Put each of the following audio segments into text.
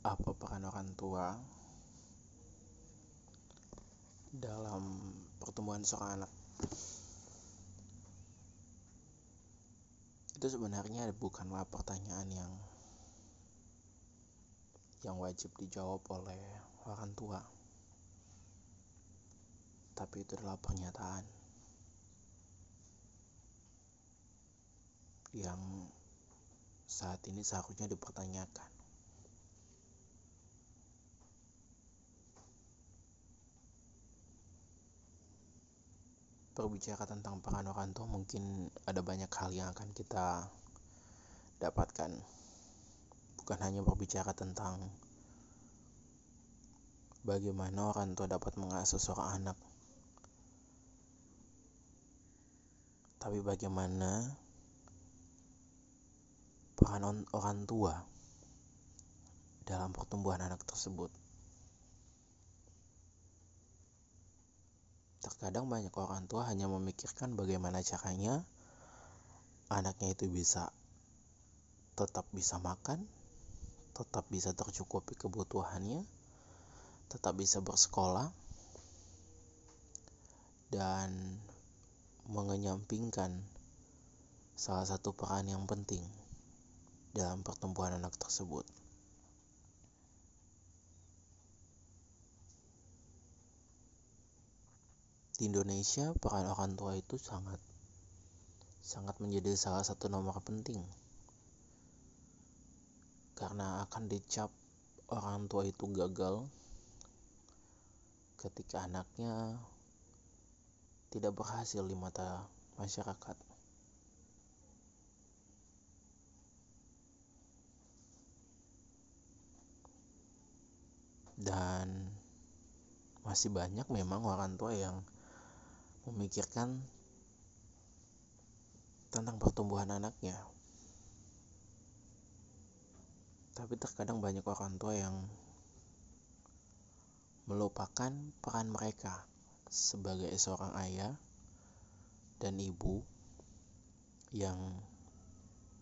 apa peran orang tua dalam pertumbuhan seorang anak? Itu sebenarnya bukanlah pertanyaan yang yang wajib dijawab oleh orang tua. Tapi itu adalah pernyataan yang saat ini seharusnya dipertanyakan berbicara tentang peran orang tua mungkin ada banyak hal yang akan kita dapatkan. Bukan hanya berbicara tentang bagaimana orang tua dapat mengasuh seorang anak tapi bagaimana peran orang tua dalam pertumbuhan anak tersebut Terkadang banyak orang tua hanya memikirkan bagaimana caranya anaknya itu bisa tetap bisa makan, tetap bisa tercukupi kebutuhannya, tetap bisa bersekolah, dan mengenyampingkan salah satu peran yang penting dalam pertumbuhan anak tersebut. Di Indonesia peran orang tua itu sangat sangat menjadi salah satu nomor penting karena akan dicap orang tua itu gagal ketika anaknya tidak berhasil di mata masyarakat. Dan masih banyak memang orang tua yang memikirkan tentang pertumbuhan anaknya. Tapi terkadang banyak orang tua yang melupakan peran mereka sebagai seorang ayah dan ibu yang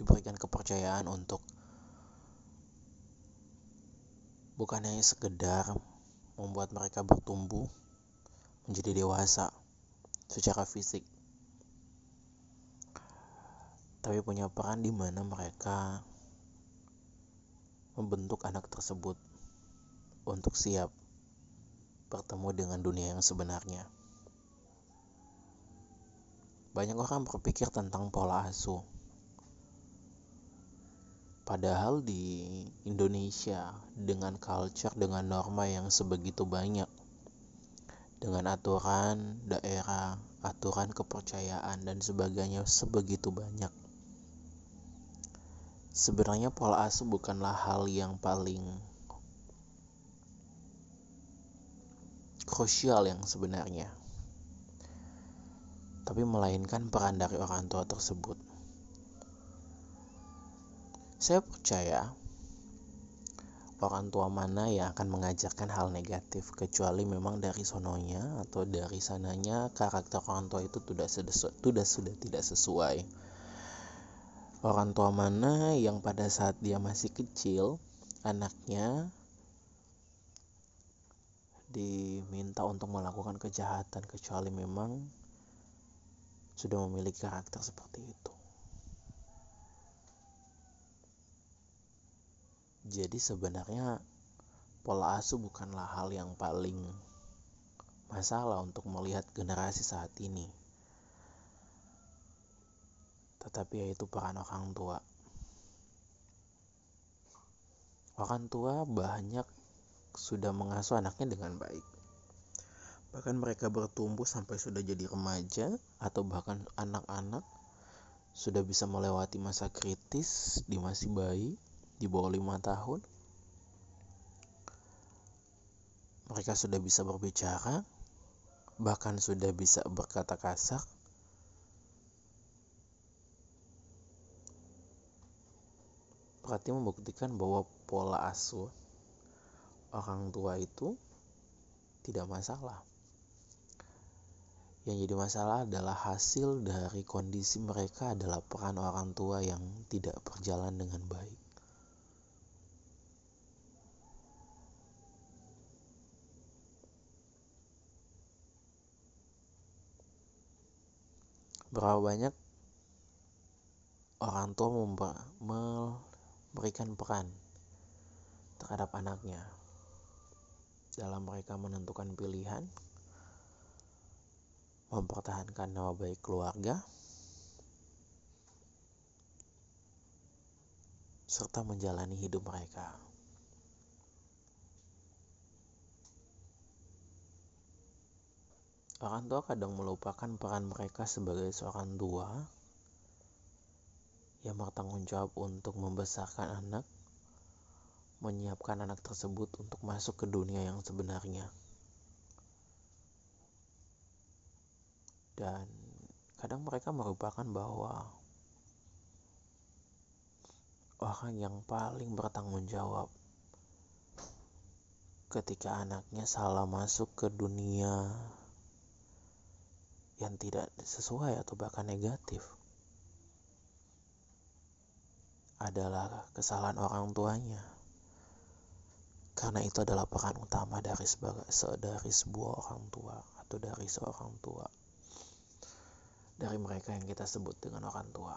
diberikan kepercayaan untuk bukan hanya sekedar membuat mereka bertumbuh menjadi dewasa secara fisik tapi punya peran di mana mereka membentuk anak tersebut untuk siap bertemu dengan dunia yang sebenarnya. Banyak orang berpikir tentang pola asuh. Padahal di Indonesia dengan culture, dengan norma yang sebegitu banyak, dengan aturan daerah, aturan kepercayaan, dan sebagainya sebegitu banyak. Sebenarnya pola asuh bukanlah hal yang paling krusial yang sebenarnya, tapi melainkan peran dari orang tua tersebut. Saya percaya orang tua mana yang akan mengajarkan hal negatif kecuali memang dari sononya atau dari sananya karakter orang tua itu sudah sudah sudah tidak sesuai. Orang tua mana yang pada saat dia masih kecil anaknya diminta untuk melakukan kejahatan kecuali memang sudah memiliki karakter seperti itu Jadi sebenarnya pola asuh bukanlah hal yang paling masalah untuk melihat generasi saat ini. Tetapi yaitu peran orang tua. Orang tua banyak sudah mengasuh anaknya dengan baik. Bahkan mereka bertumbuh sampai sudah jadi remaja atau bahkan anak-anak sudah bisa melewati masa kritis di masih bayi di bawah lima tahun. Mereka sudah bisa berbicara bahkan sudah bisa berkata kasar. Berarti membuktikan bahwa pola asuh orang tua itu tidak masalah. Yang jadi masalah adalah hasil dari kondisi mereka adalah peran orang tua yang tidak berjalan dengan baik Berapa banyak orang tua memberikan peran terhadap anaknya dalam mereka menentukan pilihan, mempertahankan nama baik keluarga, serta menjalani hidup mereka. Orang tua kadang melupakan peran mereka sebagai seorang tua yang bertanggung jawab untuk membesarkan anak, menyiapkan anak tersebut untuk masuk ke dunia yang sebenarnya. Dan kadang mereka merupakan bahwa orang yang paling bertanggung jawab ketika anaknya salah masuk ke dunia yang tidak sesuai atau bahkan negatif adalah kesalahan orang tuanya. Karena itu adalah peran utama dari dari sebuah orang tua atau dari seorang tua. Dari mereka yang kita sebut dengan orang tua.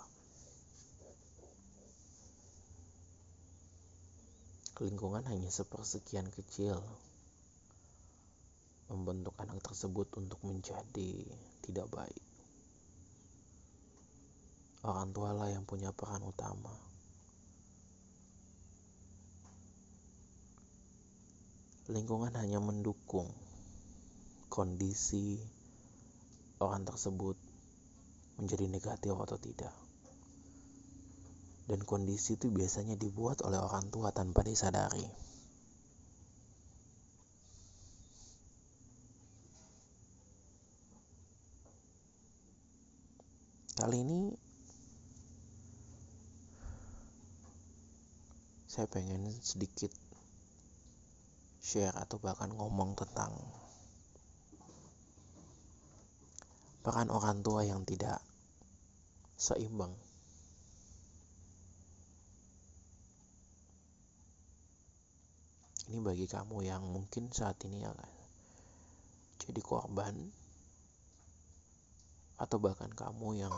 Lingkungan hanya sepersekian kecil membentuk anak tersebut untuk menjadi tidak baik. Orang tua lah yang punya peran utama. Lingkungan hanya mendukung kondisi orang tersebut menjadi negatif atau tidak. Dan kondisi itu biasanya dibuat oleh orang tua tanpa disadari. Kali ini saya pengen sedikit share atau bahkan ngomong tentang peran orang tua yang tidak seimbang. Ini bagi kamu yang mungkin saat ini ya jadi korban atau bahkan kamu yang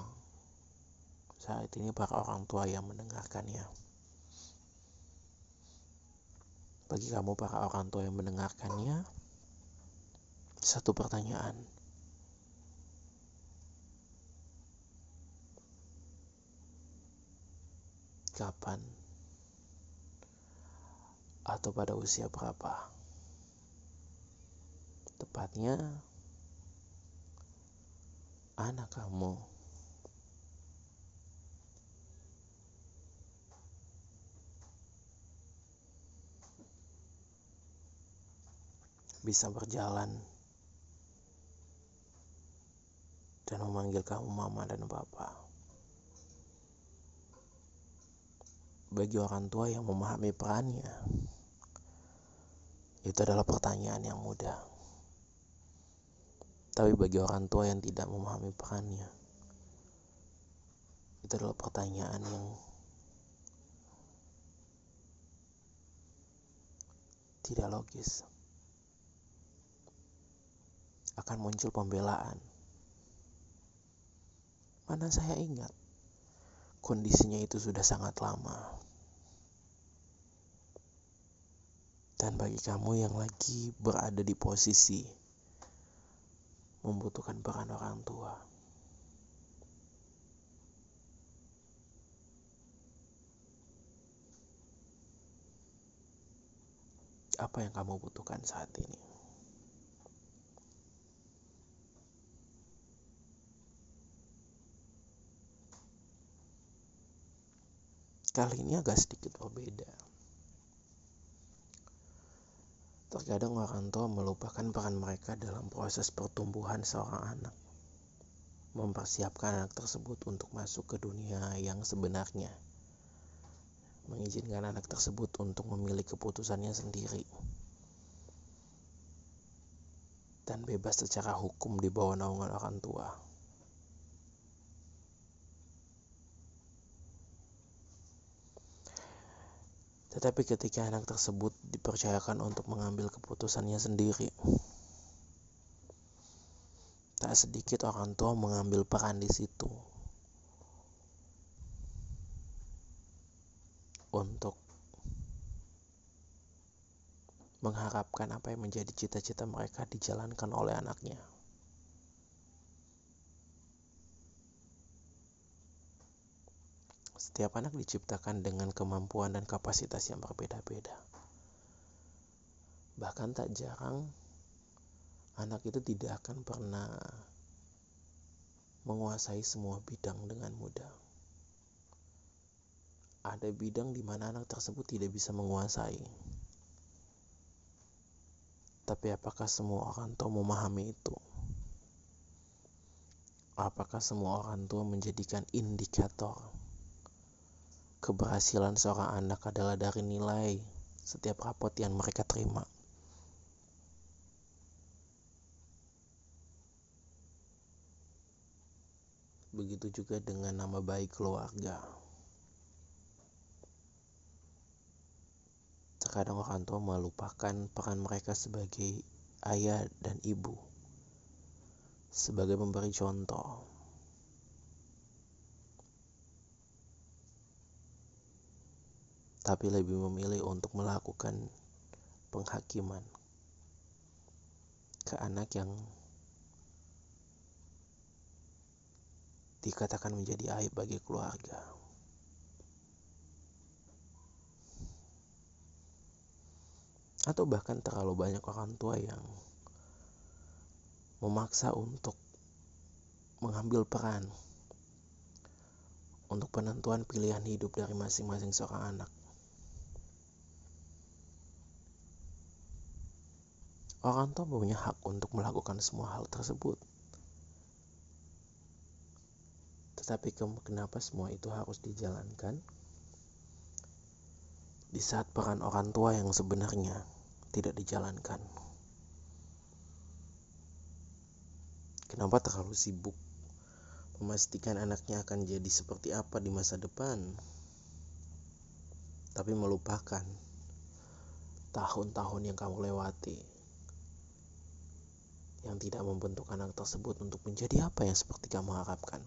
saat ini para orang tua yang mendengarkannya. Bagi kamu para orang tua yang mendengarkannya, satu pertanyaan. Kapan atau pada usia berapa? Tepatnya anak kamu. Bisa berjalan dan memanggil kamu mama dan papa. Bagi orang tua yang memahami perannya, itu adalah pertanyaan yang mudah. Tapi bagi orang tua yang tidak memahami perannya, itu adalah pertanyaan yang tidak logis. Akan muncul pembelaan. Mana saya ingat, kondisinya itu sudah sangat lama. Dan bagi kamu yang lagi berada di posisi membutuhkan peran orang tua. Apa yang kamu butuhkan saat ini? Kali ini agak sedikit berbeda. Terkadang orang tua melupakan peran mereka dalam proses pertumbuhan seorang anak. Mempersiapkan anak tersebut untuk masuk ke dunia yang sebenarnya. Mengizinkan anak tersebut untuk memilih keputusannya sendiri. Dan bebas secara hukum di bawah naungan orang tua. Tetapi ketika anak tersebut dipercayakan untuk mengambil keputusannya sendiri, tak sedikit orang tua mengambil peran di situ untuk mengharapkan apa yang menjadi cita-cita mereka dijalankan oleh anaknya. Setiap anak diciptakan dengan kemampuan dan kapasitas yang berbeda-beda. Bahkan tak jarang anak itu tidak akan pernah menguasai semua bidang dengan mudah. Ada bidang di mana anak tersebut tidak bisa menguasai. Tapi apakah semua orang tua memahami itu? Apakah semua orang tua menjadikan indikator keberhasilan seorang anak adalah dari nilai setiap rapot yang mereka terima. Begitu juga dengan nama baik keluarga. Terkadang orang tua melupakan peran mereka sebagai ayah dan ibu, sebagai pemberi contoh, tapi lebih memilih untuk melakukan penghakiman ke anak yang dikatakan menjadi aib bagi keluarga. Atau bahkan terlalu banyak orang tua yang memaksa untuk mengambil peran untuk penentuan pilihan hidup dari masing-masing seorang anak. Orang tua punya hak untuk melakukan semua hal tersebut. Tetapi kenapa semua itu harus dijalankan? Di saat peran orang tua yang sebenarnya tidak dijalankan. Kenapa terlalu sibuk memastikan anaknya akan jadi seperti apa di masa depan, tapi melupakan tahun-tahun yang kamu lewati yang tidak membentuk anak tersebut untuk menjadi apa yang seperti kamu harapkan.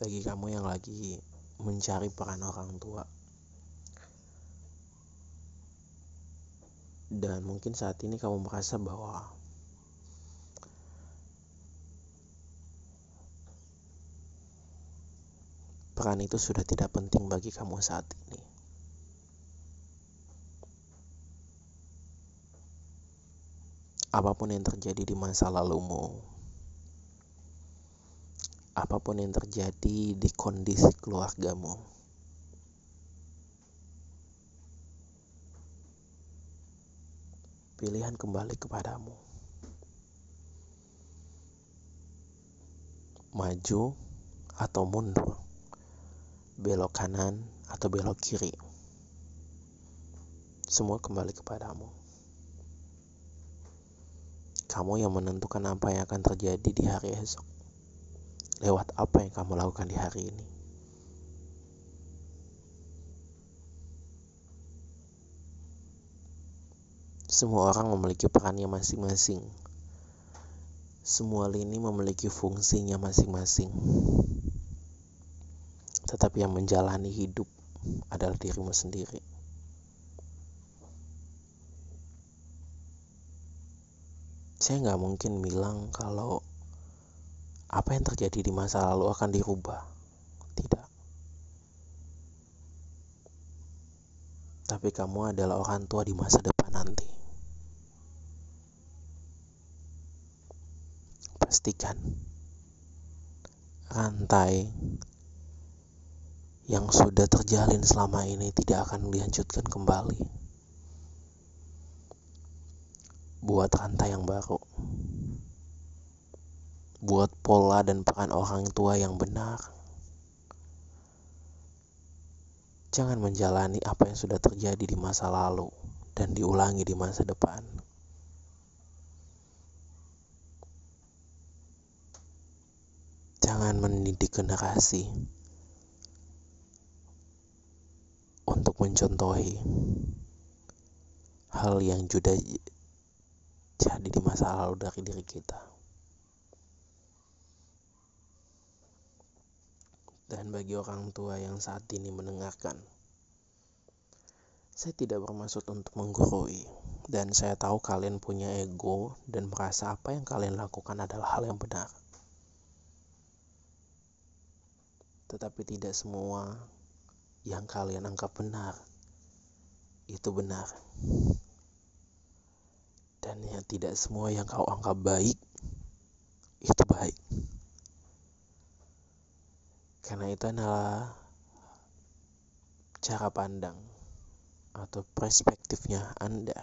Bagi kamu yang lagi mencari peran orang tua, dan mungkin saat ini kamu merasa bahwa peran itu sudah tidak penting bagi kamu saat ini. Apa pun yang terjadi di masa lalumu, apa pun yang terjadi di kondisi keluargamu, pilihan kembali kepadamu. Maju atau mundur belok kanan atau belok kiri. Semua kembali kepadamu. Kamu yang menentukan apa yang akan terjadi di hari esok. Lewat apa yang kamu lakukan di hari ini. Semua orang memiliki perannya masing-masing. Semua lini memiliki fungsinya masing-masing tetapi yang menjalani hidup adalah dirimu sendiri. Saya nggak mungkin bilang kalau apa yang terjadi di masa lalu akan dirubah. Tidak. Tapi kamu adalah orang tua di masa depan nanti. Pastikan rantai yang sudah terjalin selama ini tidak akan dilanjutkan kembali. Buat rantai yang baru. Buat pola dan peran orang tua yang benar. Jangan menjalani apa yang sudah terjadi di masa lalu dan diulangi di masa depan. Jangan mendidik generasi untuk mencontohi hal yang sudah jadi di masa lalu dari diri kita. Dan bagi orang tua yang saat ini mendengarkan, saya tidak bermaksud untuk menggurui, dan saya tahu kalian punya ego dan merasa apa yang kalian lakukan adalah hal yang benar. Tetapi tidak semua yang kalian anggap benar itu benar. Dan ya tidak semua yang kau anggap baik itu baik. Karena itu adalah cara pandang atau perspektifnya Anda,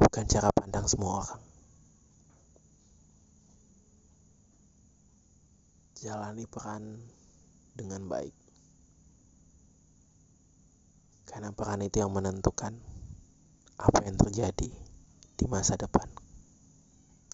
bukan cara pandang semua orang. Jalani peran dengan baik, karena peran itu yang menentukan apa yang terjadi di masa depan.